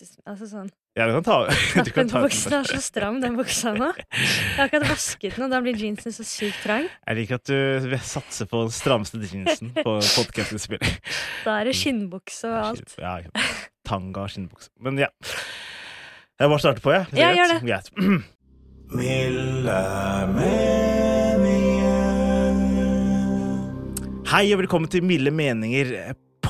bukses... Altså sånn Ja, du kan ta, du kan ta buksen er så stram, den buksa nå. Jeg har akkurat vasket den, og da blir jeansen så sykt trang. Jeg liker at du satser på den strammeste jeansen på du. Da er det skinnbukse og alt. Ja, ja. Tanga og skinnbukse. Men ja. Jeg bare starter på, jeg. Ja, gjør det. Greit. Milde meninger. Hei og velkommen til Milde meninger.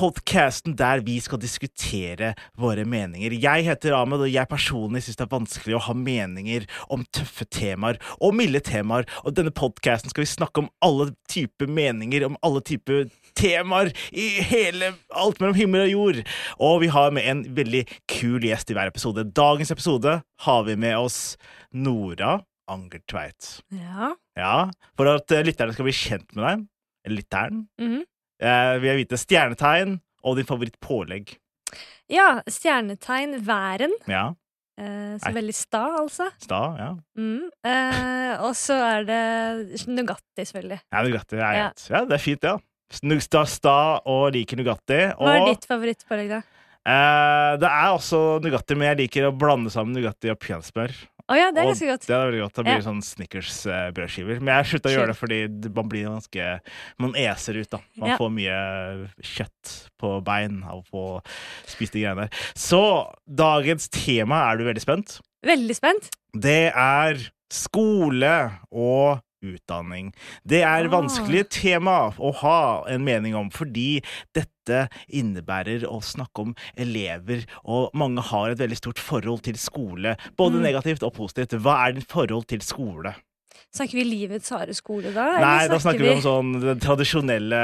Podkasten der vi skal diskutere våre meninger. Jeg heter Ahmed, og jeg personlig syns det er vanskelig å ha meninger om tøffe temaer og milde temaer. Og denne podkasten skal vi snakke om alle typer meninger, om alle typer temaer i hele Alt mellom himmel og jord. Og vi har med en veldig kul gjest i hver episode. Dagens episode har vi med oss Nora Angertveit. Ja. Ja, for at eh, lytterne skal bli kjent med deg. lytteren, lytteren. Mhm. Eh, vil jeg vite stjernetegn og din favorittpålegg. ja, stjernetegn væren. Ja. Eh, så Nei. veldig sta, altså. Sta, ja. Mm. Eh, og så er det Nugatti, selvfølgelig. ja Nugatti er Ja. Ja, det er fint, ja. Sta, sta og liker Nugatti. Og Hva er ditt favorittpålegg, da? eh, det er også Nugatti, men jeg liker å blande sammen Nugatti og peanøttsmør. Å ja, det er ganske godt. Det er veldig godt. Da blir Ja. sånn Snickers-brødskiver. Men jeg slutta å gjøre det fordi man blir ganske Man eser ut, da. Man Ja. får mye kjøtt på bein av å få spist de greiene der. Så dagens tema, er du veldig spent? Veldig spent. Det er skole og utdanning. Det er Ah. vanskelig tema å ha en mening om, fordi dette innebærer å snakke om elever, og mange har et veldig stort forhold til skole. Både Mm. negativt og positivt. Hva er ditt forhold til skole? Snakker vi livets harde skole da? Nei, eller da snakker vi om sånn den tradisjonelle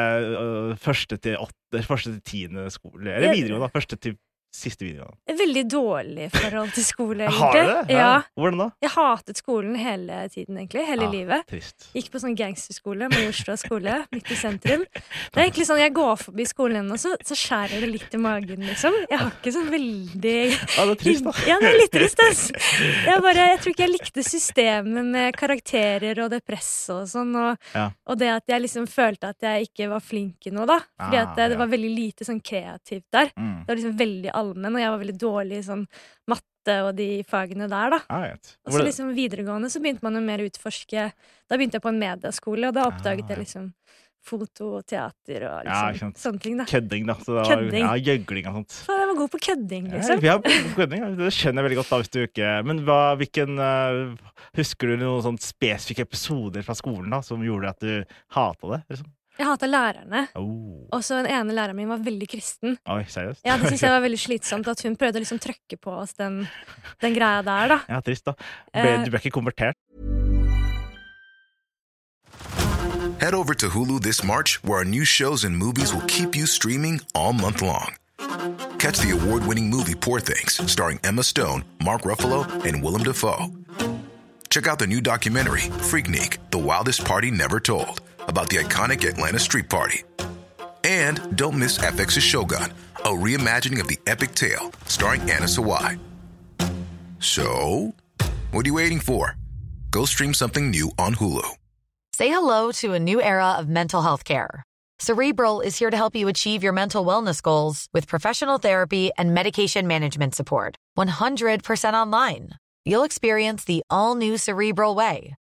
uh, første til åtte, første til tiende skole. Eller videregående, da. Første til siste videregående. Veldig dårlig forhold til skole, egentlig. Har du det? Ja. Hvordan da? Jeg hatet skolen hele tiden, egentlig. Hele Ah, livet. Trist. Gikk på sånn gangsterskole, Majorstua skole, midt i sentrum. Det er egentlig sånn, Jeg går forbi skolen ennå, så, så skjærer det litt i magen, liksom. Jeg har ikke sånn veldig Ja, det er trist, da. Ja, det er litt trist, ass. Jeg, bare, jeg tror ikke jeg likte systemet med karakterer og det presset og sånn. Og, Ja. og det at jeg liksom følte at jeg ikke var flink i noe, da. Fordi Ah, at det, det var veldig lite sånn kreativt der. Mm. Det var liksom veldig allmenn, og jeg var veldig dårlig i sånn matte og de fagene der, da. Right. Og så liksom videregående så begynte man jo mer å utforske Da begynte jeg på en medieskole, og da oppdaget Ah, jeg liksom foto og teater og liksom, ja, sånne ting, da. Kødding, da. Så det var, Kødding. Ja, gjøgling og sånt. Så jeg var god på kødding, liksom. Ja, kødding, ja. Det skjønner jeg veldig godt. da hvis du ikke Men hva, hvilken uh, Husker du noen sånn spesifikke episoder fra skolen da som gjorde at du hata det? Liksom? Jeg hata lærerne. Oh. Og så den ene læreren min var veldig kristen. Oi, seriøst? Ja, Det syns jeg var veldig slitsomt, at hun prøvde å liksom trøkke på oss den, den greia der, da. Ja, trist, da. Ble, Eh. du ble ikke konvertert? Head over to Hulu this March, where our new shows and movies will keep you streaming all month long. Catch the award winning movie Poor Things, starring Emma Stone, Mark Ruffalo, and Willem Dafoe. Check out the new documentary, Freaknik The Wildest Party Never Told, about the iconic Atlanta Street Party. And don't miss FX's Shogun, a reimagining of the epic tale, starring Anna Sawai. So, what are you waiting for? Go stream something new on Hulu. Say hello to a new era of mental health care. Cerebral is here to help you achieve your mental wellness goals with professional therapy and medication management support. 100% online. You'll experience the all new Cerebral Way,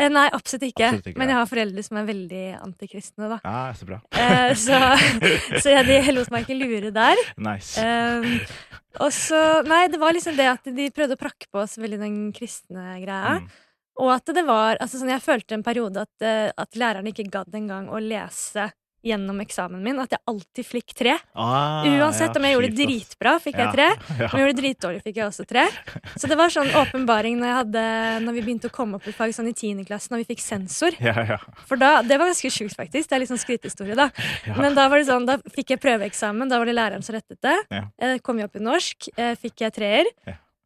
Eh, Nei, absolutt ikke. Absolutt ikke, Men jeg har foreldre som er veldig antikristne, da. Ja, så bra. Eh, så så ja, de lot meg ikke lure der. Nice. Eh, og så Nei, det var liksom det at de prøvde å prakke på oss veldig den kristne greia. Mm. Og at det var altså sånn, Jeg følte en periode at, eh, at lærerne ikke gadd engang å lese gjennom eksamen min at jeg alltid fikk tre. Ah, Uansett ja, om jeg gjorde det dritbra, fikk jeg tre. ja. Om jeg gjorde det dritdårlig, fikk jeg også tre. Så det var sånn åpenbaring når, jeg hadde, når vi begynte å komme opp i fag sånn i 10. klasse, når vi fikk sensor. Ja, ja. For da, Det var ganske sjukt, faktisk. Det er litt sånn skrytehistorie, da. Men da var det sånn, da fikk jeg prøveeksamen. Da var det læreren som rettet det. Ja. Jeg kom jo opp i norsk, eh, fikk jeg treer.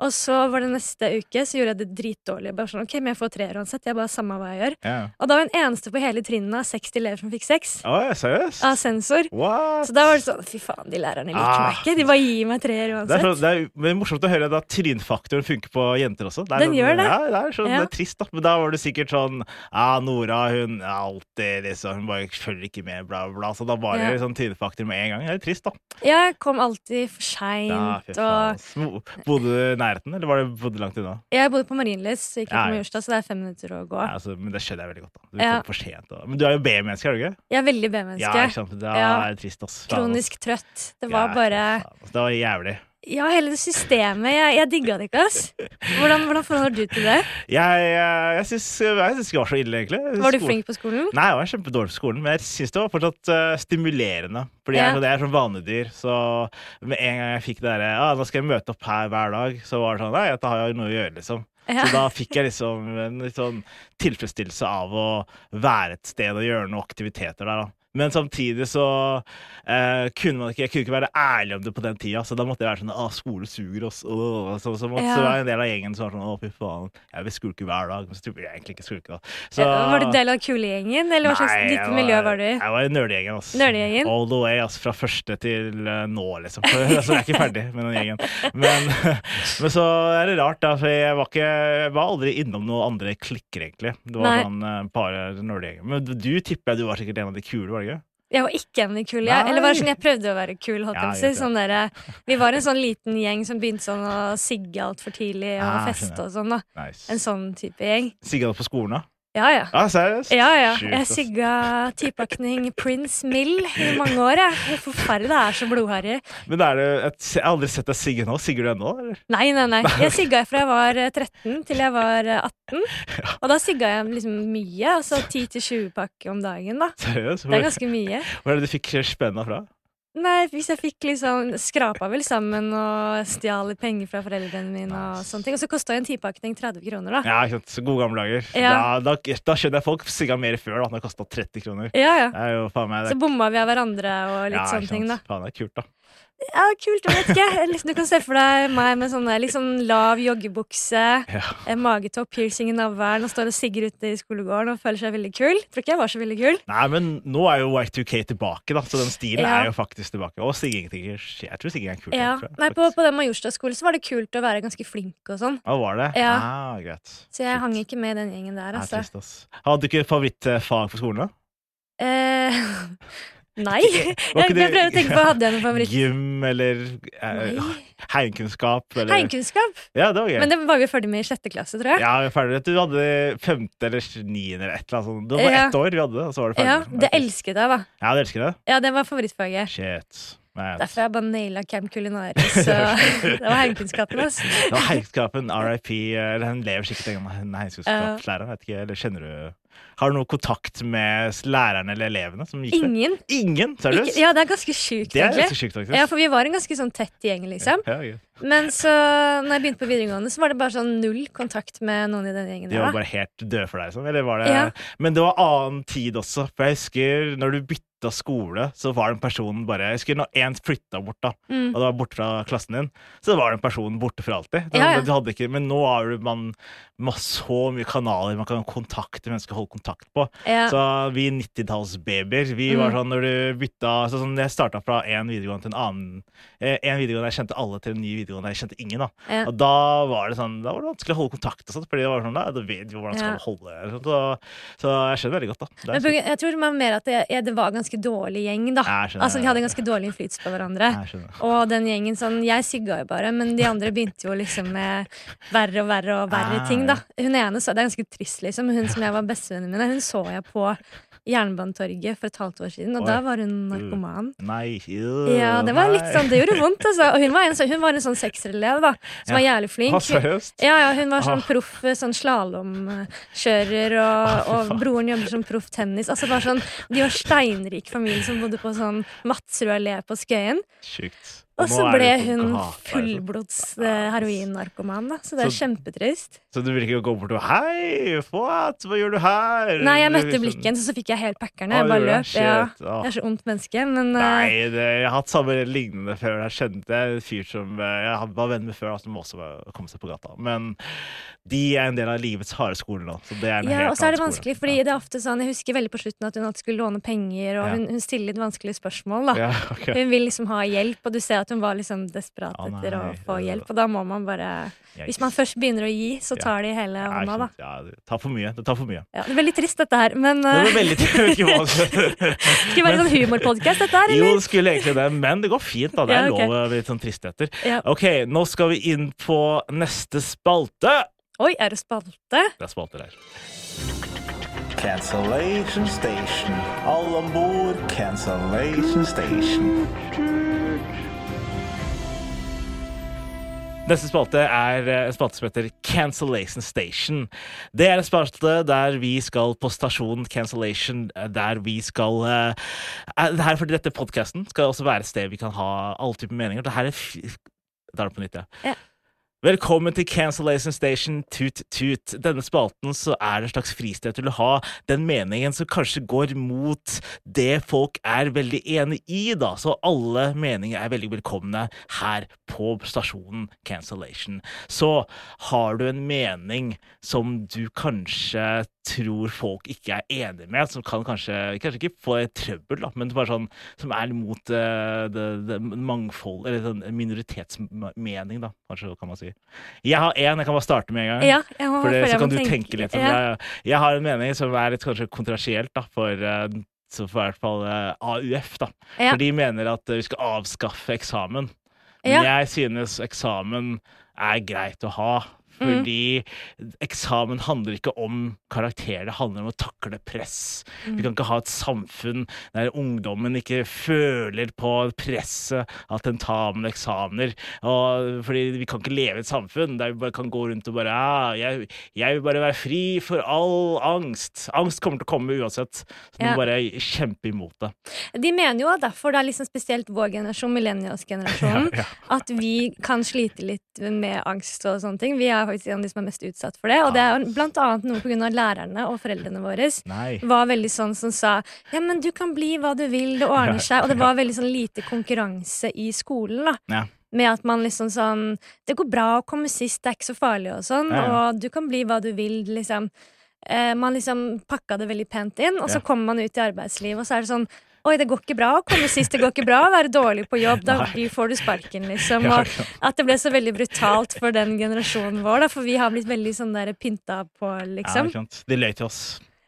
Og så var det neste uke så gjorde jeg det dritdårlig. Bare sånn, ok, men jeg får treer uansett. Jeg bare Samme hva jeg gjør. Yeah. Og da var jeg den eneste på hele trinnet av 60 elever som fikk seks. Oh, seriøst? Av sensor. What? Så da var det sånn Fy faen, de lærerne liker Ah. meg ikke. De bare gir meg treer Det er, uansett. så, det er men morsomt å høre at trinfaktoren funker på jenter også. Den sånn, gjør det. Ja, det er, sånn, Ja. det er trist, da. Men da var det sikkert sånn Ja, Nora, hun er alltid liksom Hun bare følger ikke med, bla, bla. Så da var det Ja. sånn trinfaktor med en gang. Det er trist, da. Ja, Jeg kom alltid for seint. Og Bodde du nærheten, eller var det bodde langt unna? jeg bodde på Marienlyst, Ja, på ja. Så det er fem minutter å gå. Ja, altså, men det skjønner jeg veldig godt. Du Ja. for sent. og... Men du er jo B-menneske, er du ikke? Jeg er veldig B-menneske. ikke sant? Det er ja. trist, ass. Kronisk trøtt. Det var Ja, bare. Det var jævlig. Ja, hele det systemet. Jeg, jeg digga det ikke, ass. Hvordan, hvordan forholder du til det? Jeg, jeg, jeg syns jeg syns ikke det var så ille, egentlig. Var du skolen- flink på skolen? Nei, jeg var kjempedårlig på skolen, men jeg syns det var fortsatt uh, stimulerende. Fordi jeg, Ja. sånn- jeg er sånn vanedyr, så med en gang jeg fikk det derre ah, 'Nå skal jeg møte opp her hver dag', så var det sånn Nei, dette har jeg noe å gjøre, liksom. Ja. Så da fikk jeg liksom en litt sånn tilfredsstillelse av å være et sted og gjøre noen aktiviteter der, da. Men samtidig så eh, kunne man ikke Jeg kunne ikke være ærlig om det på den tida, så da måtte jeg være sånn Å, skole suger oss. Åh. Så, så, måtte, Ja. så var jeg en del av gjengen som var sånn Å, fy faen, jeg vil skulke hver dag. Men så ville jeg egentlig ikke skulke, da. Så, Var du del av kulegjengen, eller hva slags jeg miljø var du i? Jeg var i nerdegjengen. altså. Nerdegjengen? All the way, altså. fra første til uh, nå, liksom. Så, altså, jeg er ikke ferdig med den gjengen. Men, men så er det rart, da, for jeg var, ikke, jeg var aldri innom noen andre klikker, egentlig. Det var Nei. sånn uh, bare nerdegjengen. Men du tipper jeg du var sikkert en av de kule, var du ikke? Jeg var ikke en kul. Jeg, eller bare sånn, jeg prøvde å være kul. Ja. Sånn der, vi var en sånn liten gjeng som begynte sånn å sigge altfor tidlig og Ah, feste og sånn. da Nice. En sånn type gjeng. Sigga du på skolen, da? Ja, ja. Ah, seriøst? Ja, ja. Jeg sigga tipakning Prince Mill i mange år. Jeg. Forferdelig. Det er så blodharry. Men er det jeg har aldri sett deg sigge nå. Sigger du ennå? Nei, nei, nei. Jeg sigga fra jeg var eh, 13 til jeg var eh, 18. Og da sigga jeg liksom mye. Altså 10-20 pakker om dagen, da. Seriøst? Det er ganske mye. hvor er det du fikk spenna fra? Nei, hvis jeg fikk liksom Skrapa vel sammen og stjal litt penger fra foreldrene mine og sånne ting. Og så kosta en tipakning 30 kroner, da. Ja, ikke sant. Så Gode gamle dager. Ja. Da, da, da skjønner jeg folk sigga mer før, da. Det kosta 30 kroner. Ja, ja. Det jo meg det Så bomma vi av hverandre og litt Ja, sånne ting, da. sant. Faen, det er kult, da. Ja, kult, jeg vet ikke. Liksom, du kan se for deg meg med sånn liksom lav joggebukse, Ja. magetopp, piercing i navlen og står og sigger ute i skolegården og føler seg veldig kul. Tror ikke jeg var så veldig kul. Nei, men nå er jo Y2K tilbake, da, så den stilen Ja. er jo faktisk tilbake. Og sigging Jeg tror sigging er kult. Ja. Nei, på, på den Majorstua-skolen så var det kult å være ganske flink og sånn. Ja, var det? Ja. Ah, greit. Så jeg Shit. hang ikke med den gjengen der, er altså. trist. Hadde du ikke favorittfag på skolen, da? Eh, nei. Jeg, jeg prøver å tenke på Hadde jeg noen favoritt? Gym eller eh, heimkunnskap? Eller? Heimkunnskap. Ja, det var gøy. Men det var vi ferdig med i sjette klasse, tror jeg. Ja, vi var ferdig. Du hadde femte eller niende eller et eller annet sånt. Det var Ja. ett år vi hadde, og så var det ferdig. Ja, det elsket jeg, da. Ja, du elsket det? Ja, det var favorittfaget. Shit. Nei, Derfor har jeg bare naila Camp Culinaris. Så det var heimkunnskapen, altså. Det var heimkunnskapen, RIP, eller hun lever sikkert engang, hun heimkunnskapslæreren. eller kjenner du Har du noe kontakt med lærerne eller elevene som gikk der? Ingen. Ingen? Seriøst? Ja, det er ganske sjukt, det egentlig. Ja, for vi var en ganske sånn tett gjeng, liksom. Ja, ja. Men så, når jeg begynte på videregående, så var det bare sånn null kontakt med noen i den gjengen De var da. bare helt døde for deg, liksom? Eller var det Ja. Men det var annen tid også, for jeg husker når du bytta skole, så var den personen bare Jeg husker når én flytta bort, da, Mm. og det var borte fra klassen din, så var den personen borte for alltid. Det- Ja, ja. Hadde ikke, men nå har du man, man så mye kanaler man kan kontakte mennesker holde kontakt på. Ja. Så vi 90-tallsbabyer, vi var Mm. sånn når du bytta så sånn, Jeg starta fra én videregående til en annen. Eh, En videregående jeg kjente alle, til en ny videregående jeg kjente ingen. da Ja. Og da var det sånn Da var det vanskelig å holde kontakt, og sånt, fordi det var sånn, da, da vet du hvordan skal Ja. holde sånt, Så, så jeg skjønner veldig godt, da. Men jeg tror det var mer at det, det var en ganske dårlig gjeng, da. Skjønner. Altså, De hadde ganske dårlig innflytelse på hverandre. Og den gjengen sånn Jeg sigga jo bare, men de andre begynte jo liksom med verre og verre og verre Ah, ting, da. Hun ene så Det er ganske trist, liksom. Hun som jeg var bestevenninnen mine, hun så jeg på Jernbanetorget for et halvt år siden, og Oi. da var hun narkoman. Nei. Ja, det var litt sånn, det gjorde vondt, altså. Og hun var en, hun var en sånn sekserelev, da, som var jævlig flink. Å. Ja, ja, hun var sånn Ah. proff sånn slalåmkjører, og, og broren jobber som proff tennis. Altså bare sånn, De var steinrik familie som bodde på sånn Madsrud allé på Skøyen. Sjukt. Og så ble hun fullblods eh, heroinnarkoman, da. Så det er Så- kjempetrist. Så du vil ikke gå bort og Hei, what? Hva gjør du her? Nei, jeg møtte Liksom- blikken, så, så fikk jeg helt packerne. Jeg bare løp. Ja. Jeg er så ondt menneske, men eh, Nei, det, jeg har hatt samme lignende før. Jeg kjente en fyr som eh, jeg var venn med før, som også komme kom seg på gata. Men de er en del av livets harde skole nå. Så det er en Ja, helt og så er det vanskelig, fordi det er ofte sånn Jeg husker veldig på slutten at hun alltid skulle låne penger, og Ja. hun, hun stiller litt vanskelige spørsmål, da. ja. okay. Hun vil liksom ha hjelp, og du ser at hun var liksom desperat Å, etter å få hjelp, og da må man bare Hvis man først begynner å gi, så tar de hele Ja, hånda, da. Ja, det tar for mye. Det tar for mye. Ja, det er veldig trist, dette her, men Det uh, var veldig jeg vet ikke hva Skal det være en sånn humorpodkast, dette her, Jo, eller? det skulle egentlig det, men det går fint. da Det er Ja, okay. lov med litt sånn tristheter. Ja. Ok, nå skal vi inn på neste spalte. Oi, er det spalte? Det er spalte der. Cancellation station. Alle om bord, cancellation station. Neste spalte er eh, en spalte som heter Cancellation Station. Det er en spalte der vi skal på stasjonen Cancellation, eh, der vi skal eh, her fordi dette podkasten skal også være et sted vi kan ha alle typer meninger. Det her er Jeg tar det på nytt, ja. Ja. Velkommen til Cancellation Station Tut Tut. Denne spalten så er det en slags fristed til å ha den meningen som kanskje går mot det folk er veldig enig i, da. Så alle meninger er veldig velkomne her på stasjonen Cancellation. Så har du en mening som du kanskje tror folk ikke er enig med, som kan kanskje, kanskje ikke få trøbbel, da, men bare sånn som er mot uh, det, det mangfold, eller sånn minoritetsmening, da, kanskje kan man si. Jeg har én, jeg kan bare starte med en gang. Ja, For det, så kan du tenke litt. Jeg, jeg har en mening som er litt kanskje kontrasielt da, for, eh, så for i hvert fall uh, AUF. da. Ja. For de mener at eh, vi skal avskaffe eksamen. Men jeg synes eksamen er greit å ha. Mm. Fordi eksamen handler ikke om karakterer, det handler om å takle press. Mm. Vi kan ikke ha et samfunn der ungdommen ikke føler på presset av tentamen og eksamener. Og, fordi vi kan ikke leve i et samfunn der vi bare kan gå rundt og bare ja, jeg, jeg vil bare være fri for all angst. Angst kommer til å komme uansett. Så vi Ja. må bare kjempe imot det. De mener jo derfor det er liksom spesielt vår generasjon, millennials-generasjonen, Ja, ja. at vi kan slite litt med angst og sånne ting. Vi er faktisk en av de som er mest utsatt for det. Og det er jo blant annet noe av lærerne og foreldrene våre Nei. var veldig sånn som sa ja, men du kan bli hva du vil, det ordner seg. Og det var veldig sånn lite konkurranse i skolen, da. Ja. Med at man liksom sånn Det går bra å komme sist, det er ikke så farlig og sånn. Ja, ja. Og du kan bli hva du vil, liksom. Eh, man liksom pakka det veldig pent inn, og så Ja. kommer man ut i arbeidslivet, og så er det sånn Oi, det går ikke bra å komme sist, det går ikke bra å være dårlig på jobb. Da får du sparken, liksom. Og at det ble så veldig brutalt for den generasjonen vår, da, for vi har blitt veldig sånn der pynta på, liksom. Ja, sant? De løy til oss.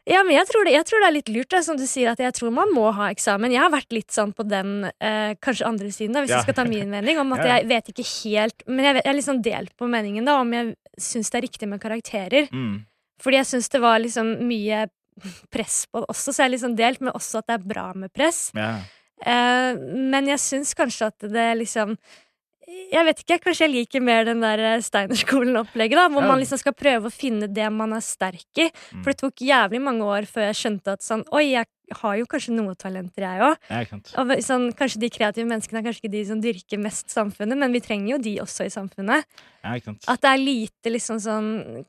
Ja, men jeg tror, det, jeg tror det er litt lurt, da, som du sier, at jeg tror man må ha eksamen. Jeg har vært litt sånn på den eh, kanskje andre siden, da, hvis Ja. jeg skal ta min mening, om at Ja, ja. jeg vet ikke helt Men jeg, vet, jeg er litt sånn delt på meningen, da, om jeg syns det er riktig med karakterer. Mm. Fordi jeg syns det var liksom mye press på det også, så jeg er litt sånn delt, men også at det er bra med press. Ja. Eh, men jeg syns kanskje at det liksom Jeg vet ikke, kanskje jeg liker mer den der eh, Steinerskolen-opplegget, da, hvor Ja. man liksom skal prøve å finne det man er sterk i. Mm. For det tok jævlig mange år før jeg skjønte at sånn Oi, jeg har jo kanskje noe talenter, jeg òg. Og sånn, kanskje de kreative menneskene er kanskje ikke de som dyrker mest samfunnet, men vi trenger jo de også i samfunnet. Ja. At det er lite liksom sånn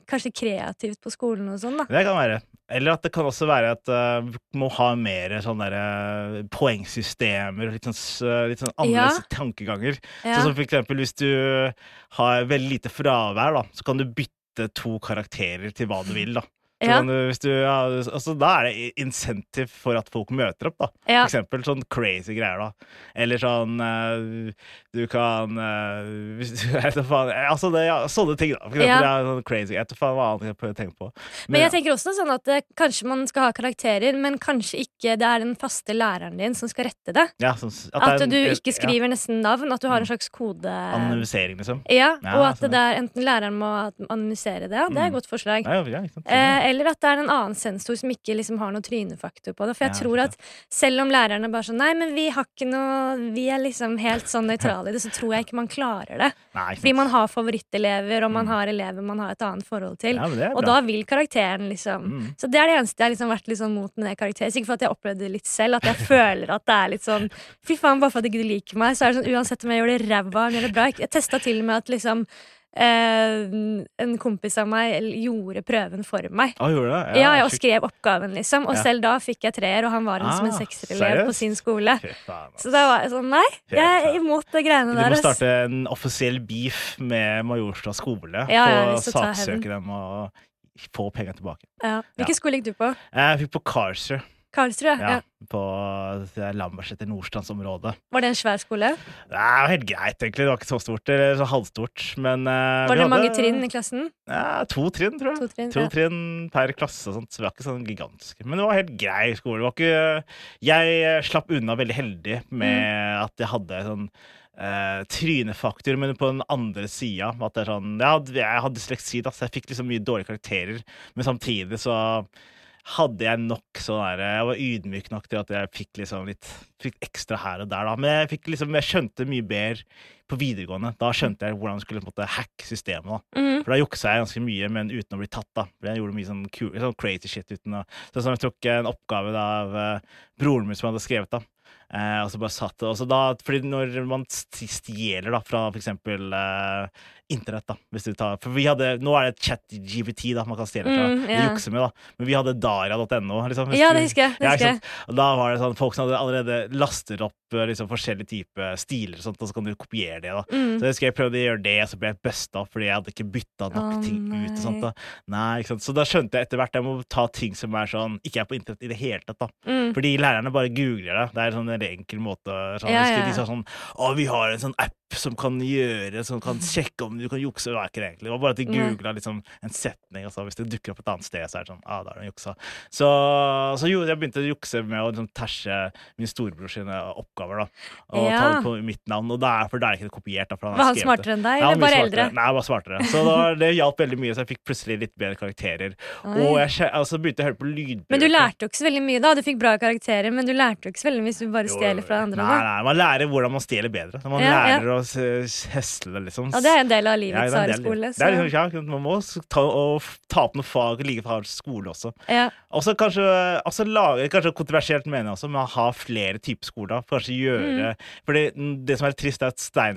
Kanskje kreativt på skolen og sånn, da. Det kan være. Eller at det kan også være at uh, vi må ha mer sånne der, poengsystemer og litt sånn, litt sånn annerledes tankeganger. Ja. Sånn som for eksempel hvis du har veldig lite fravær, da, så kan du bytte to karakterer til hva du vil. da. Ja. du, du, ja, altså, da er det insentiv for at folk møter opp. da. Ja. For eksempel sånn crazy greier. da. Eller sånn uh, Du kan uh, hvis du, vet faen, altså det, ja, Sånne ting. da. For eksempel, Ja. sånn crazy. Jeg vet faen hva annet jeg prøver å tenke på. Men jeg ja. tenker også sånn at uh, kanskje man skal ha karakterer, men kanskje ikke det er den faste læreren din som skal rette det. Ja, sånn, At, det er en- du ikke skriver nesten navn, at du har en slags kode... Anonymisering, liksom. Ja, og at sånn, det er enten læreren må anonymisere det, det er et Mm. godt forslag. Ja, ja, ikke sant? Eller at det er en annen sensor som ikke liksom har noe trynefaktor på det. For jeg Ja, tror at selv om lærerne bare sånn Nei, men vi har ikke noe Vi er liksom helt sånn nøytrale i det, så tror jeg ikke man klarer det. Nei, Fordi man har favorittelever, og man Mm. har elever man har et annet forhold til. ja, Og da vil karakteren liksom Mm. Så det er det eneste jeg har liksom vært litt sånn mot med det karakteren. Sikkert for at jeg opplevde det litt selv, at jeg føler at det er litt sånn Fy faen, bare for at ikke du liker meg, så er det sånn uansett om jeg gjør det ræva eller bra Jeg testa til og med at liksom eh, en kompis av meg gjorde prøven for meg. Ah, gjorde det? Ja, ja, og skrev oppgaven, liksom. Og Ja. selv da fikk jeg treer, og han var en, som en Ah, sekserelev på sin skole. Så da var jeg sånn Nei, jeg er imot de greiene Du må starte en offisiell beef med Majorstua skole Ja, tar saksøke dem og få penger tilbake. Ja. Hvilken skole gikk du på? Jeg fikk på Karlsrud, Karlsrud? ja, Ja. på det er Lambertseter Nordstrandsområdet. Var det en svær skole? Det jo helt greit, egentlig. Det var ikke så stort, eller så halvstort, men eh, Var det mange trinn i klassen? Ja, to trinn, tror jeg. To trinn, To ja. trinn per klasse og sånt, så vi var ikke sånn gigantiske. Men det var helt grei skole. Det var ikke Jeg eh, slapp unna veldig heldig med Mm. at jeg hadde sånn Uh, trynefaktor, men på den andre sida. At det er sånn Jeg hadde, jeg hadde dysleksi, da, så jeg fikk liksom mye dårlige karakterer. Men samtidig så hadde jeg nok sånn der Jeg var ydmyk nok til at jeg fikk liksom litt Fikk ekstra her og der, da. Men jeg liksom Jeg skjønte mye bedre på videregående. Da skjønte jeg hvordan jeg skulle måte hacke systemet. da Mm. for da juksa jeg ganske mye, men uten å bli tatt. da Jeg gjorde mye sånn, kul, sånn crazy shit uten å Sånn som jeg tok en oppgave da, av uh, broren min som hadde skrevet, da. Eh, og så bare satt det og så da, Fordi når man stjeler da fra eksempel eh, internett, da hvis du tar, For vi hadde Nå er det chat-GBT da man kan stjele fra. Mm, yeah. ja. Jukse med, da. Men vi hadde daria.no. Liksom, Ja, det husker jeg. Det husker jeg. Og da var det sånn folk som allerede laster opp eh, liksom, forskjellige typer stiler, og sånt, og så kan du kopiere det. da Mm. så jeg husker jeg prøvde å gjøre det, og så ble jeg busta fordi jeg hadde ikke bytta nok oh, ting ut. og sånt da. Nei, ikke sant? Så da skjønte jeg etter hvert jeg må ta ting som er sånn ikke er på internett i det hele tatt. da Mm. Fordi lærerne bare googler det. Det er sånn en enkel måte. Sånn, Ja, ja, De sa sånn Å, vi har en sånn app som kan gjøre Som kan sjekke om du kan jukse. Det var ikke det egentlig. Det var bare at de googla liksom en setning, og så hvis det dukker opp et annet sted, så er det sånn ah, da har hun juksa. Så, så jo, jeg begynte å jukse med å liksom terse min storebror sine oppgaver, da. Og ta det på mitt navn. Og derfor er, for da er det ikke kopiert. Da, for han Var han smartere enn deg, Ja, eller bare smartere. eldre? Nei, bare smartere. Så da, det hjalp veldig mye, så jeg fikk plutselig litt bedre karakterer. Oi. Og jeg altså, begynte å høre på lydbøker. Men du lærte jo ikke så veldig mye da. Du fikk bra karakterer, men du lærte jo ikke så veldig mye hvis du bare Jo, stjeler fra andre. Nei, nei, man lærer hvordan man stjeler bedre. Man Ja, ja. lærer å s- hesle, liksom. Ja, det er en del av Ja, livets ja, harde skole. ja. Det er liksom, ja, man må ta, ta opp noen fag like fra skole også. Ja. Og så kanskje også lage, kanskje kontroversielt mener jeg også, men å ha flere typer skoler. Kanskje gjøre Mm. Fordi det som er trist, er at Stein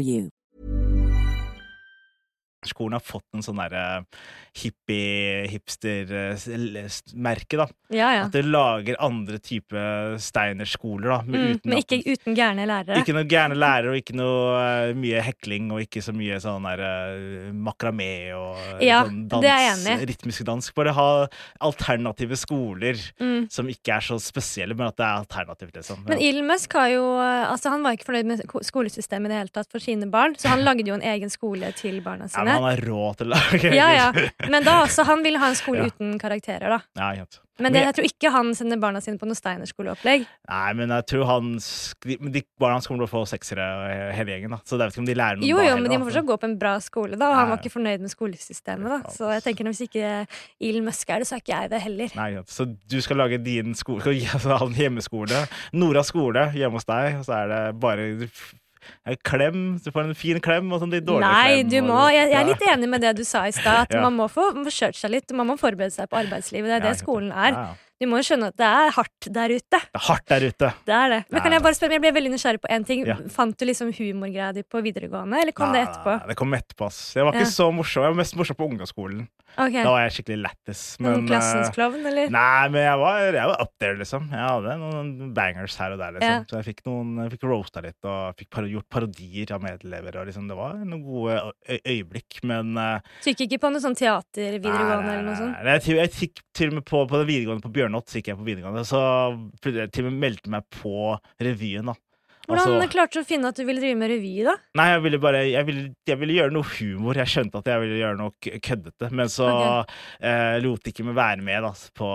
you. Skolen har fått en sånn derre hippie-hipster-merke, da. Ja, ja. At det lager andre type Steiner-skoler, da. Mm, men at- ikke uten gærne lærere. Ikke noe gærne lærere, og ikke noe uh, mye hekling, og ikke så mye sånn der uh, makramé og eh, Ja, sånn i. rytmisk dans. Bare ha alternative skoler Mm. som ikke er så spesielle, men at det er alternativt, liksom. Men Elon Musk har jo Altså han var ikke fornøyd med skolesystemet i det hele tatt for sine barn, så han lagde jo en egen skole til barna ja, men han er rå til å lage Ja, ja. Men da Så han vil ha en skole Ja. uten karakterer, da. Ja. Men det, jeg tror ikke han sender barna sine på noe Steiner-skoleopplegg. Nei, men jeg tror han de barna hans kommer til å få seksere, hele gjengen. da Så jeg vet ikke om de lærer noe Jo, jo, heller, men de må fortsatt gå på en bra skole, da. Og han var ikke fornøyd med skolesystemet, da. Så jeg tenker hvis ikke Elon Musk er det, så er ikke jeg det heller. Nei. Så du skal lage din skole, skal altså, ha en hjemmeskole. Nora skole hjemme hos deg, og så er det bare klem. Du får en fin klem og sånn litt dårlig Nei, klem. du må Jeg, jeg er litt enig med det du sa i stad, at Ja. man må få forsøkt seg litt. Man må forberede seg på arbeidslivet. Det er det skolen er. Du må jo skjønne at det er hardt der ute. Det er hardt der ute. Det er det. Men kan jeg bare spørre, jeg ble veldig nysgjerrig på én ting. Ja. Fant du liksom humorgreia di på videregående, eller kom det Nei, etterpå? Det kom etterpå, ass. Jeg var ikke Ja. så morsom. Jeg var mest morsom på ungdomsskolen. Okay. Da var jeg skikkelig lættis. Men klassens eh, klovn, eller? Nei, men jeg var, jeg var up there, liksom. Jeg hadde noen bangers her og der, liksom. Ja. Så jeg fikk noen Jeg fikk roasta litt og fikk par gjort parodier av medelever. Og liksom, det var noen gode øyeblikk, men uh, Så gikk ikke på noe sånn teater videregående nei, eller noe sånt? nei. Jeg, jeg gikk til og med på, på det videregående på Bjørnott, så gikk jeg på videregående. Så til og med meldte meg på revyen, da. Hvordan altså, klarte du å finne at du ville drive med revy, da? Nei, jeg ville bare jeg ville, jeg ville gjøre noe humor. Jeg skjønte at jeg ville gjøre noe køddete. Men så eh, lot ikke meg være med da, på,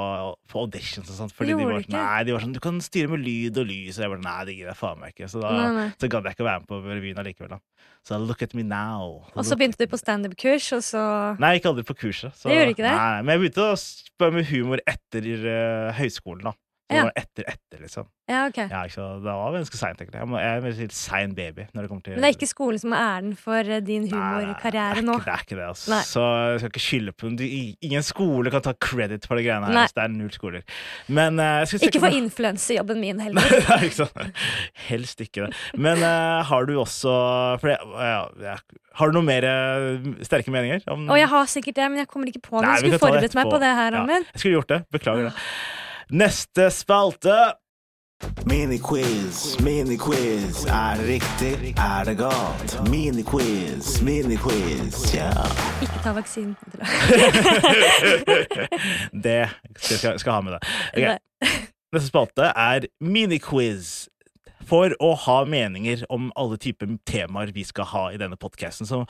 på auditions og sånt. Fordi de Gjorde var, de sånn, ikke? nei, de var sånn Du kan styre med lyd og lys. Og jeg bare Nei, det gidder jeg faen meg ikke. Så da Nei, nei. så gadd jeg ikke å være med på revyen allikevel. da. Så look at me now. Og så begynte du på standup-kurs, og så Nei, jeg gikk aldri på kurset. Så, Det gjorde ikke det? Nei, men jeg begynte å spørre med humor etter uh, høyskolen, da. Så Ja. det var etter, etter, liksom. Ja, ok. Ja, så, det var ganske seint, egentlig. Jeg må- jeg er en sein baby når det kommer til Men det er ikke skolen som er æren for eh, din humorkarriere er nå. Nei, Det er ikke det, altså. Nei. Så jeg skal ikke skylde på noen. Ingen skole kan ta credit for de greiene her. Altså. Det er null skoler. Men uh, jeg skal Ikke for influensejobben min heller. Nei, ikke sant? Helst ikke det. Men uh, har du også for jeg, ja, Har du noen mer sterke meninger? Om, Og jeg har sikkert det, men jeg kommer ikke på noe. Jeg skulle forberedt meg på det her, Ja, jeg skulle gjort det. Beklager det. Neste spalte. Miniquiz, miniquiz. Er det riktig? Er det galt? Miniquiz, miniquiz, ja. Ikke ta vaksinen. Det skal, skal, skal ha med det. Okay. Neste spalte er miniquiz. For å ha meninger om alle typer temaer vi skal ha i denne podkasten, så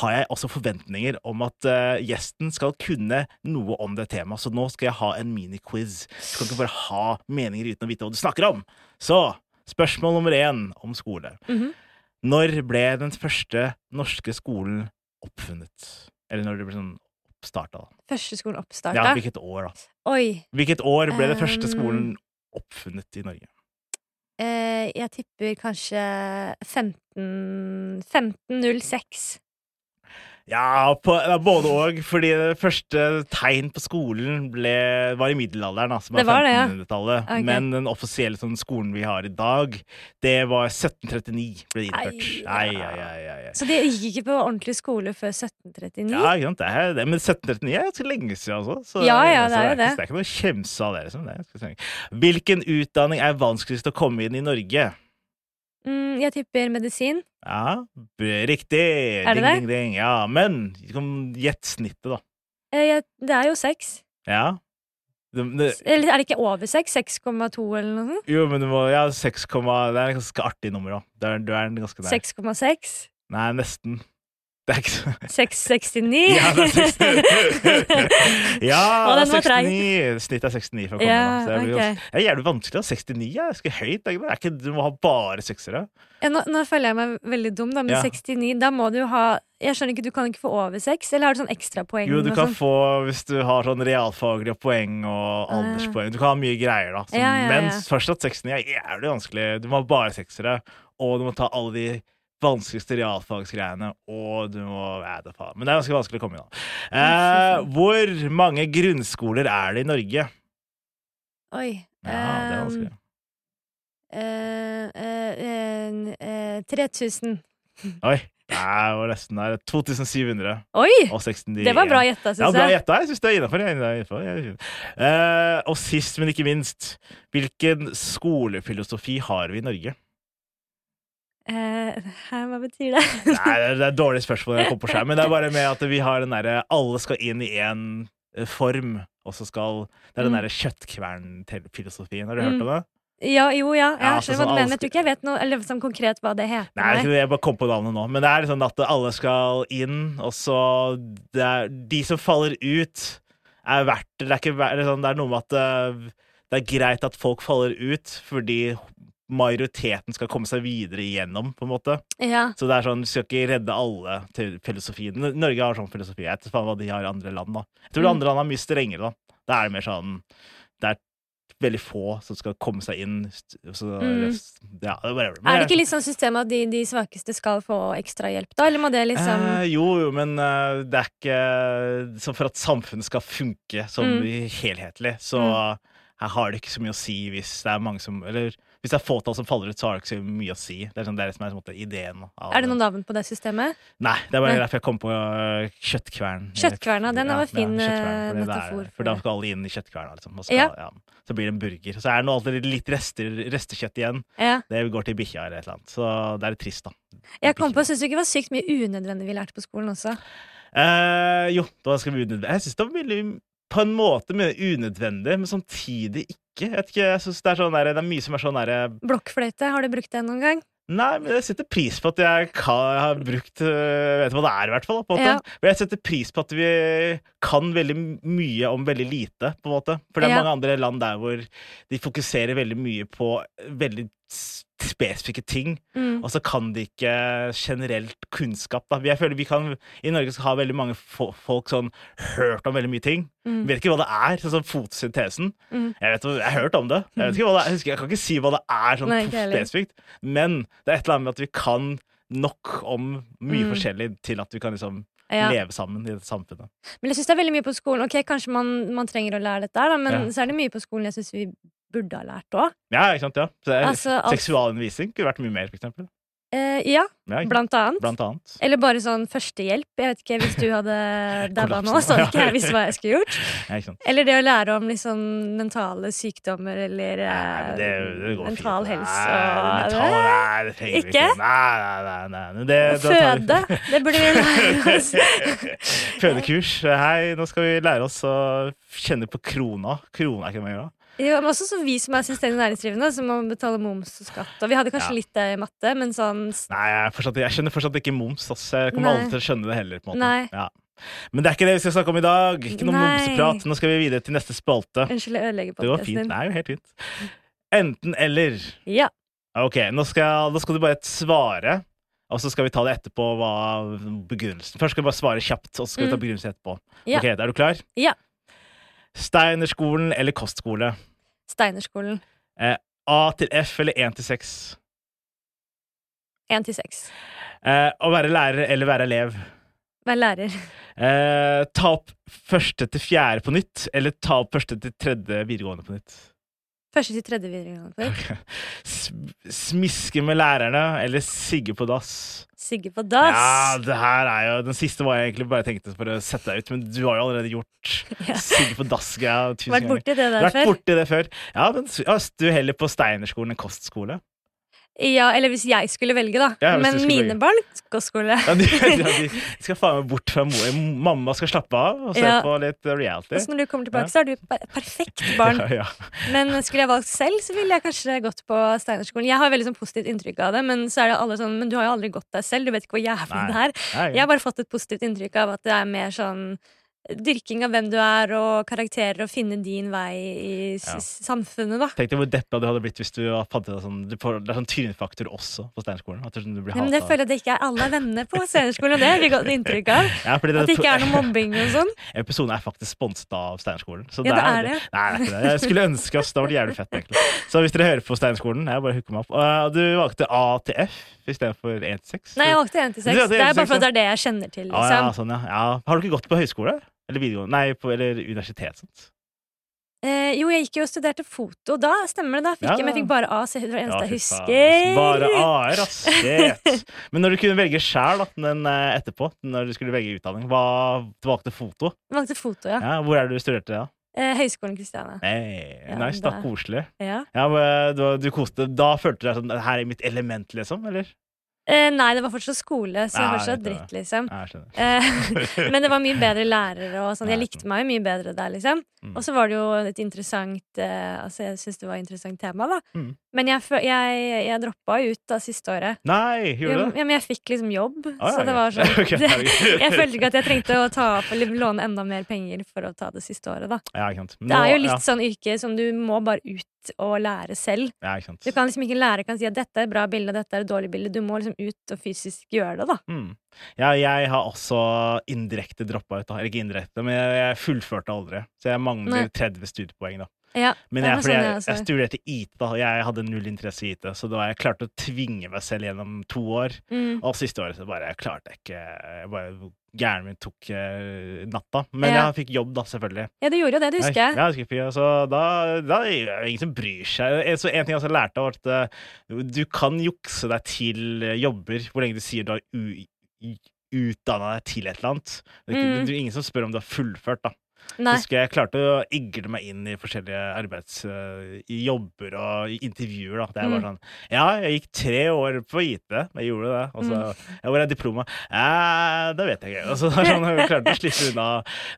har jeg også forventninger om at uh, gjesten skal kunne noe om det temaet. Så nå skal jeg ha en miniquiz. Du kan ikke bare ha meninger uten å vite hva du snakker om. Så spørsmål nummer én om skole. Mhm. Når ble den første norske skolen oppfunnet? Eller når det ble sånn oppstarta? da? Første skolen Ja, hvilket år, da? Oi. Hvilket år ble den første skolen oppfunnet i Norge? Eh, jeg tipper kanskje 15 1506. Ja, på, både og. Fordi det første tegn på skolen ble, var i middelalderen, Altså, Det var det, ja. 1500-tallet. Men den offisielle sånn, skolen vi har i dag, det var 1739 ble det innført. Ai, Ai, ja. ai. Så de gikk ikke på ordentlig skole før 1739? Ja, ikke sant? Det er, det, men 1739 er ganske lenge siden altså. Så, Ja, ja, det er jo ikke, det. det er ikke noe å kjemse av det. Liksom. det er. Hvilken utdanning er vanskeligst å komme inn i Norge? Mm, jeg tipper medisin. Ja, riktig! Er det ding, det? ding, ding. Ja, men gjett snittet, da. Eh, jeg, det er jo seks. Ja. Det, det, Eller er det ikke over seks? 6,2 eller noe sånt? jo, men du må Ja, 6, det er et ganske artig nummer, er, du er ganske der. 6,6? Nei, nesten. Det er ikke så 669? Ja, det er 69! ja, Å, den var 69. Snittet er 69 for å komme Ja. Det, blir ok. ganske- det er jævlig vanskelig. da. 69 Jeg ganske høyt. Er ikke? Er du må ha bare seksere. Ja, nå, nå føler jeg meg veldig dum, da, men Ja. 69, da må du ha Jeg skjønner ikke, du kan ikke få over seks? Eller har du sånn ekstrapoeng? Jo, du kan sånn? få hvis du har sånn realfaglige poeng og Ah. alderspoeng. Du kan ha mye greier, da. Så, Ja, ja, Men først at 69 er jævlig vanskelig. Du må ha bare seksere, og du må ta alle de vanskeligste realfagsgreiene, og du må Nei, det faen. Men det er ganske vanskelig å komme inn, da. Eh, hvor mange grunnskoler er det i Norge? Oi. Ja, det er vanskelig. eh, eh, eh, eh, 3000. Oi. Det var nesten der. 2700 Oi! og 69. Det var bra gjetta, Ja, syns bra jeg. gjetta. Jeg syns det er innafor. Eh, og sist, men ikke minst, hvilken skolefilosofi har vi i Norge? Eh, hva betyr det? Nei, det er- et dårlig spørsmål jeg kom på selv, men det er bare med at vi har den derre Alle skal inn i én form, og så skal Det er den Mm. derre kjøttkvernfilosofien. Har du hørt Mm. om det? ja, jo, ja. Jeg Ja, hva sånn mener. Jeg tror ikke jeg vet noe Eller sånn konkret hva det heter. Nei, det, jeg bare kom på navnet nå. Men det er sånn at alle skal inn, og så det er, De som faller ut, er verdt det. Er ikke, det er sånn, det er noe med at det, det er greit at folk faller ut, fordi majoriteten skal komme seg videre igjennom, på en måte. Ja. Så det er sånn, du skal ikke redde alle til filosofien. Norge har sånn filosofi. Jeg vet ikke hva de har i andre land, da. Jeg tror Mm. andre land er mye strengere, da. Da er det mer sånn Det er veldig få som skal komme seg inn. Så, Mm. ja, whatever. Men Er det ikke litt sånn systemet at de, de svakeste skal få ekstra hjelp, da? Eller må det liksom Eh, jo, jo, men eh, det er ikke Så for at samfunnet skal funke som Mm. helhetlig, så her har det ikke så mye å si hvis det er mange som Eller hvis det er fåtall som faller ut, så har det ikke så mye å si. Det er, sånn, det er det som er ideen. Er det noen navn på det systemet? Nei, det er bare derfor jeg kom på øh, kjøttkvern. Kjøttkverna, den var fin, ja, eh, det er- metafor for For da skal alle inn i kjøttkverna, liksom. Skal, Ja. ja. Så blir det en burger. Så er det nå alltid litt rester, restekjøtt igjen. Det går til bikkja eller et eller annet. Så det er litt trist, da. Jeg kom på, Syns du ikke det var sykt mye unødvendig vi lærte på skolen også? Eh, jo, da skal vi unødvendig. Jeg syns det var veldig på en måte mye unødvendig, men samtidig ikke. Jeg vet ikke, jeg synes det, er sånn der, det er mye som er sånn derre Blokkfløyte, har du brukt det noen gang? Nei, men jeg setter pris på at jeg kan, jeg har brukt Vet Vet hva det er, i hvert fall. På en. Ja. Men jeg setter pris på at vi kan veldig mye om veldig lite, på en måte. For det er Ja. mange andre land der hvor de fokuserer veldig mye på veldig spesifikke ting, Mm. og så kan de ikke generelt kunnskap. Da. Jeg føler vi kan, I Norge så har veldig mange fo folk sånn hørt om veldig mye ting. Mm. Vet ikke hva det er. Sånn som fotosyntesen. Mm. Jeg, vet, jeg har hørt om det. Jeg, det jeg, husker, jeg kan ikke si hva det er sånn Nei, spesifikt. Men det er et eller annet med at vi kan nok om mye Mm. forskjellig til at vi kan liksom Ja. leve sammen i dette samfunnet. Men jeg syns det er veldig mye på skolen. Ok, Kanskje man, man trenger å lære dette, da, men Ja. så er det mye på skolen jeg syns vi burde ha lært òg. Ja, ikke sant? Ja. Så er, Altså, alt- Seksualundervisning kunne vært mye mer, for eksempel. Eh, ja, Ja, blant annet. Blant annet. Eller bare sånn førstehjelp. Jeg vet ikke, Hvis du hadde dabba nå, så hadde ikke jeg visst hva jeg skulle gjort. Ja? Eller det å lære om liksom mentale sykdommer eller Nei, eh, det, det går mental fint. helse Nei, og mental, nei, det trenger Ikke? ikke. Nei, nei, nei. nei. Det, Føde. Det burde vi lære oss. Fødekurs. Hei, nå skal vi lære oss å kjenne på krona. Krona er ikke det man gjør da? Jo, men også som vi som er selvstendig næringsdrivende, som må betale moms og skatt. Og vi hadde kanskje Ja. litt det i matte, men sånn Nei, jeg, fortsatt, jeg skjønner fortsatt ikke moms. ass. Jeg kommer Nei. aldri til å skjønne det heller. på en måte. Nei. Ja. Men det er ikke det vi skal snakke om i dag. Ikke noe momsprat. Nå skal vi videre til neste spalte. Unnskyld, jeg ødelegger Det går podkasten fint. Det er jo helt fint. Enten eller. Ja. Ok, nå skal, nå skal du bare svare, og så skal vi ta det etterpå. Hva begrunnelsen Først skal vi bare svare kjapt, og så skal vi ta Mm. begrunnelsen etterpå. Ja. Ok, Er du klar? Ja. Steinerskolen eller kostskole? Steinerskolen. A til F eller 1 til 6? 1 til 6. Eh, å være lærer eller være elev? Vær lærer. Eh, ta opp første til fjerde på nytt, eller ta opp første til tredje videregående på nytt? Første til tredje videregående. Okay. smiske med lærerne, eller sigge på dass? Sigge på dass. Ja, det her er jo Den siste var jeg egentlig bare tenkte for å sette deg ut, men du har jo allerede gjort Ja. sigge på dass-greia tusen Vært borti det der før. vært borti det før. Ja, men ja, du heller på Steinerskolen enn kostskole? Ja, eller hvis jeg skulle velge, da. Ja, Men mine velge. barn går skole. Ja, de, ja, de skal faen meg bort fra mor. Mamma skal slappe av og se Ja. på litt reality. Og så når du kommer tilbake, så er du per perfekt barn. Men skulle jeg valgt selv, så ville jeg kanskje gått på Steinerskolen. Jeg har veldig sånn positivt inntrykk av det, men så er det alle sånn Men du har jo aldri gått der selv, du vet ikke hvor jævlig det er. Jeg har bare fått et positivt inntrykk av at det er mer sånn dyrking av hvem du er, og karakterer, og finne din vei i Ja. samfunnet, da. Tenk deg hvor deppa du hadde blitt hvis du fant ut sånn, Det er sånn tynnfaktor også på Steinerskolen. At du, du blir Ja, men det føler jeg at det ikke er alle er venner på Steinerskolen, og det har vi godt inntrykk av. Ja, fordi At det ikke er noe mobbing og sånn. Episoden er faktisk sponset av Steinerskolen. Ja, det er det. Nei, det er ikke det. Jeg skulle ønske oss det var jævlig fett, egentlig. Så hvis dere hører på Steinerskolen, jeg bare hooker meg opp. Og du valgte A til F istedenfor 1 til 6? Nei, jeg valgte 1 til 6. Det er bare for at det er det jeg kjenner til. Liksom. sånn, ja. ja. Har du ikke gått på høyskole? Eller videregående? Nei, på, eller universitet? sant? Eh, jo, jeg gikk jo og studerte foto. Da stemmer det. da fikk Ja. jeg, Men jeg fikk bare A, så det var det eneste Ja, jeg ass. husker. Bare A-er, ass. Shit. Men når du kunne velge sjæl etterpå, når du skulle velge utdanning, hva du valgte foto? Valgte foto, ja. Ja, hvor er det du studerte da? Eh, Høgskolen Kristiania. Hey, Ja, nice, da. Koselig. Ja. Ja, men du, du koste Da følte du deg sånn Her er mitt element, liksom? Eller? Eh, nei, det var fortsatt skole, så det var fortsatt dritt, liksom. Ja. Eh, men det var mye bedre lærere og sånn. Jeg likte meg jo mye bedre der, liksom. Mm. Og så var det jo et interessant eh, Altså, jeg syns det var et interessant tema, da. Mm. Men jeg, jeg, jeg droppa ut da siste året. Nei, gjorde du det? men jeg fikk liksom jobb, Ah, ja, så det var sånn okay. det. Jeg følte ikke at jeg trengte å ta opp eller låne enda mer penger for å ta det siste året, da. Ja, Nå. Det er jo litt litt sånn yrke som du må bare ut og lære selv. Ja. Du kan liksom ikke lære kan si at dette er et bra bilde og dette er et dårlig bilde. Du må liksom ut og fysisk gjøre det, da. Mm. Ja, jeg har også indirekte droppa ut. da. Eller ikke indirekte, men jeg, fullførte aldri. Så jeg mangler Nei. 30 studiepoeng, da. Ja, Men jeg, sånn jeg, jeg studerte IT, da, jeg hadde null interesse i IT, så da var jeg klarte å tvinge meg selv gjennom to år. Mm. Og siste året så bare jeg klarte jeg ikke jeg bare, Hjernen min tok uh, natta. Men Ja. jeg fikk jobb, da, selvfølgelig. Ja, du gjorde jo det, det husker jeg. Ja, jeg husker, så da, da er det ingen som bryr seg. En- Så en ting jeg også lærte, var at uh, du kan jukse deg til eh, jobber hvor lenge du sier du har utdanna deg til et eller annet. Det er, ikke, Mm. det er ingen som spør om du har fullført, da. Nei. Husker jeg klarte å igle meg inn i forskjellige arbeids... eh, i jobber og i intervjuer, da. Det er bare Mm. sånn Ja, jeg gikk tre år på IT. Jeg gjorde det. Og så Mm. ja, Hvor er diplomet? Ja, det vet jeg ikke. Og så sånn, jeg klarte å slippe unna.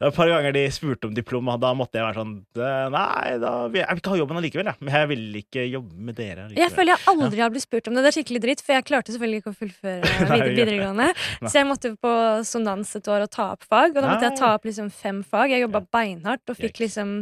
Et par ganger de spurte om diplom, og da måtte jeg være sånn eh, Nei, da, vil jeg, jeg vil ikke ha jobben allikevel, jeg. Men jeg vil ikke jobbe med dere. Jeg føler jeg aldri har blitt spurt om det. Det er skikkelig dritt, for jeg klarte selvfølgelig ikke å fullføre videregående. Så jeg måtte på sonans et år og ta opp fag, og da måtte jeg ta opp liksom fem fag. Jeg jobba beinhardt og fikk liksom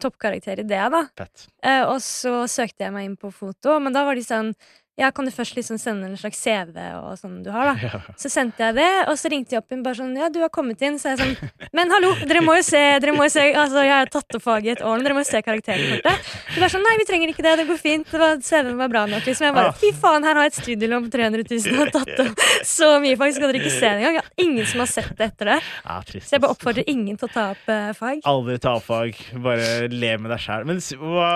toppkarakter i det, da. Fett. Eh, og så søkte jeg meg inn på foto, men da var de sånn Ja, kan du først liksom sende en slags CV og sånn du har, da? Ja. Så sendte jeg det, og så ringte jeg opp inn bare sånn Ja, du har kommet inn. Så jeg sånn Men hallo, dere må jo se, dere må jo se Altså, jeg har tatt opp faget i et år, men dere må jo se karakterkortet. De var sånn Nei, vi trenger ikke det, det går fint. CV-en var bra nok. Liksom. Jeg bare Ah. Fy faen, her har jeg et studielån på 300 000 og tatt opp så mye fag, kan dere ikke se det engang. Jeg har ingen som har sett det etter det. Ja. Så jeg bare oppfordrer ingen til å ta opp eh, fag. Aldri ta opp fag. Bare le med deg sjæl. Men hva,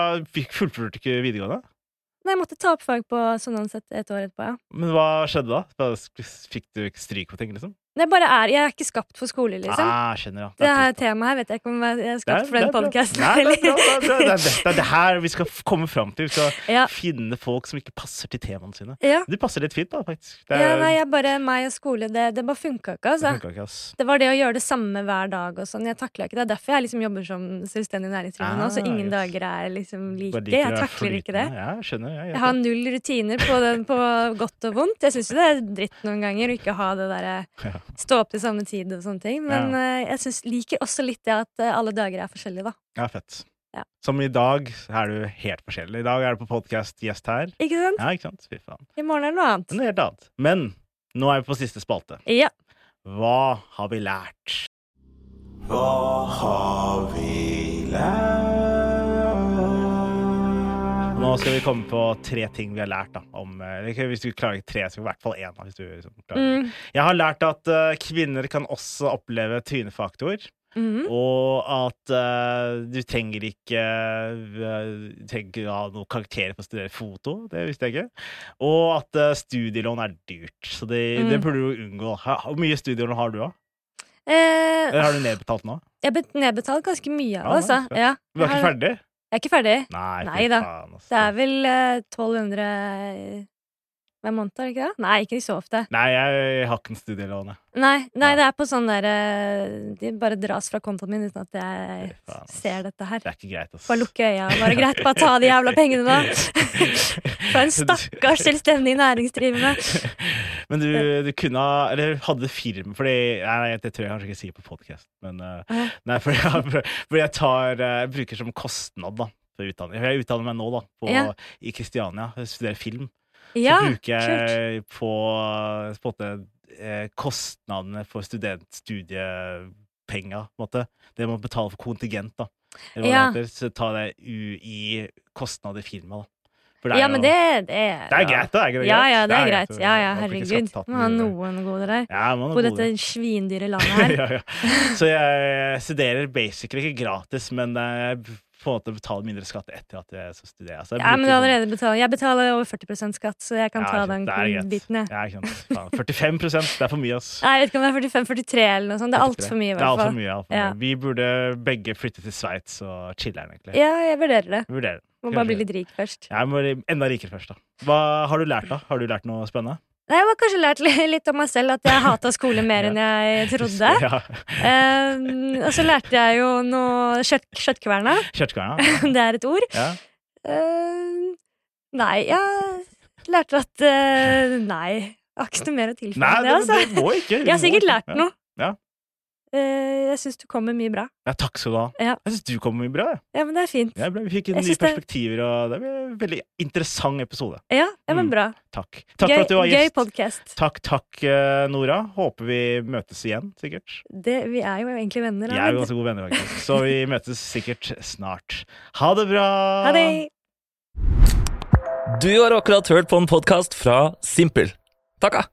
fullførte du ikke videregående? Nei, jeg måtte ta opp fag på sånn sett et år etterpå, ja. Men hva skjedde da? Fikk du stryk på ting, liksom? Det bare er Jeg er ikke skapt for skole, liksom. Ah, skjønner, ja. Det her trist, da. temaet her vet jeg ikke om jeg er Det er- skapt for den det er podkasten. Det er det er. Det er det, det er det her vi skal komme fram til. Vi skal Ja. finne folk som ikke passer til temaene sine. Ja. Du passer litt fint, da, faktisk. Det, ja, nei, jeg bare meg og skole, det, det bare funka ikke, det altså. funka ikke, ass. Det var det å gjøre det samme hver dag og sånn. Jeg takla ikke det. Det er derfor jeg liksom jobber som selvstendig næringsdrivende nå, så Ah, ingen yes. dager er liksom like. Jeg takler ikke det. Ja, jeg skjønner. Jeg, Jeg har null rutiner på, den, på godt og vondt. Jeg syns jo det er dritt noen ganger å ikke ha det derre. stå opp til samme tid og sånne ting. Men eh, jeg synes, liker også litt det at eh, alle dager er forskjellige, da. ja, fett. Ja. Som i dag er du helt forskjellig. I dag er du på podkast-gjest her. Ikke sant? Ja, ikke sant? Fy faen. I morgen er det noe annet. Er helt annet. Men nå er vi på siste spalte. Ja. Hva har vi lært? Hva har vi lært? Nå skal vi komme på tre ting vi har lært. Da, om, eh, hvis du klarer ikke tre, så i hvert fall én. Hvis du liksom. Mm. Jeg har lært at uh, kvinner kan også oppleve trynefaktor. -hmm. Og at uh, du trenger ikke uh, trenger ikke ha noen karakterer for å studere foto. Det visste jeg ikke. Og at uh, studielån er dyrt. Så det, Mm. det burde du unngå. Hvor mye studielån har du, da? Eh, Eller har du nedbetalt nå? jeg har nedbetalt ganske mye Ja, altså. Ja. Du er ikke ferdig? Jeg er ikke ferdig. Nei, Nei da. faen, altså. Det er vel uh, 1200 hver måned, er det ikke det? Nei, ikke så ofte. Nei, jeg har ikke en studielån. Nei, nei det er på sånn derre De bare dras fra kontoen min uten at jeg faen, ser dette her. Det er ikke greit, ass. Bare lukke øya. Bare greit, bare ta de jævla pengene, da. For en stakkars selvstendig næringsdrivende. Men du, du kunne ha Eller hadde firma Fordi Nei, det tror jeg kanskje ikke sier på podkast, men eh, Nei, fordi jeg, fordi jeg tar eh, Jeg bruker som kostnad, da. For utdanning. Jeg utdanner meg nå, da, på, Ja. i Kristiania. Jeg studerer film. Ja, så bruker kult. jeg på, på måte, eh, kostnadene for studentstudiepenger, på en måte. Det må betale for kontingent, da. Eller hva Ja. det heter. Så tar det u i kostnad i firmaet, da. Er Ja, men det, det er det er greit, da. Er greit. Ja, Ja, det ja, det er greit. greit. Ja, ja, man herregud. Må ha noen gode der. Ja, man har På dette svindyre landet her. ja, ja. Så jeg studerer basically ikke gratis, men jeg på en måte betale mindre skatt etter at jeg så studerer. Altså, jeg Ja, men du har allerede betalt Jeg betaler over 40% skatt, så jeg kan Ja, ta den biten, jeg. Ja, ikke sant. 45 det er for mye, ass. Nei, jeg vet ikke om det er 45-43 eller noe sånt. Det er altfor mye, i hvert fall. Det er alt for mye, alt for Ja. Vi burde begge flytte til Sveits og chiller'n, egentlig. Ja, jeg vurderer det. Vurderer. Må bare bli litt rik først. Jeg må bli enda rikere først, da. Hva har du lært, da? Har du lært noe spennende? Nei, Jeg har kanskje lært litt om meg selv, at jeg hata skole mer enn jeg trodde. Ja. Um, og så lærte jeg jo noe kjøtt, Kjøttkverna. Kjøttkverna? Det er et ord. Ja. Eh, nei, jeg lærte at uh, Nei. Jeg har ikke noe mer å tilføye Nei, det, altså. det må ikke. Jeg har sikkert ikke. lært noe. Ja. Eh, jeg syns du kom med mye bra. Ja, takk skal du ha. Ja. Jeg syns du kom mye bra. Ja, men det er fint. Ja. Vi fikk nye det- perspektiver, og det ble en veldig interessant episode. Ja, ja men Mm. bra. Takk. Takk gøy for at du var gøy gjest. podkast. Takk, takk, eh, Nora. Håper vi møtes igjen, sikkert. Vi er jo egentlig venner. Vi er jo ganske gode venner, faktisk. Så vi møtes sikkert snart. Ha det bra! Ha det! Du har akkurat hørt på en podkast fra Simpel. Takka!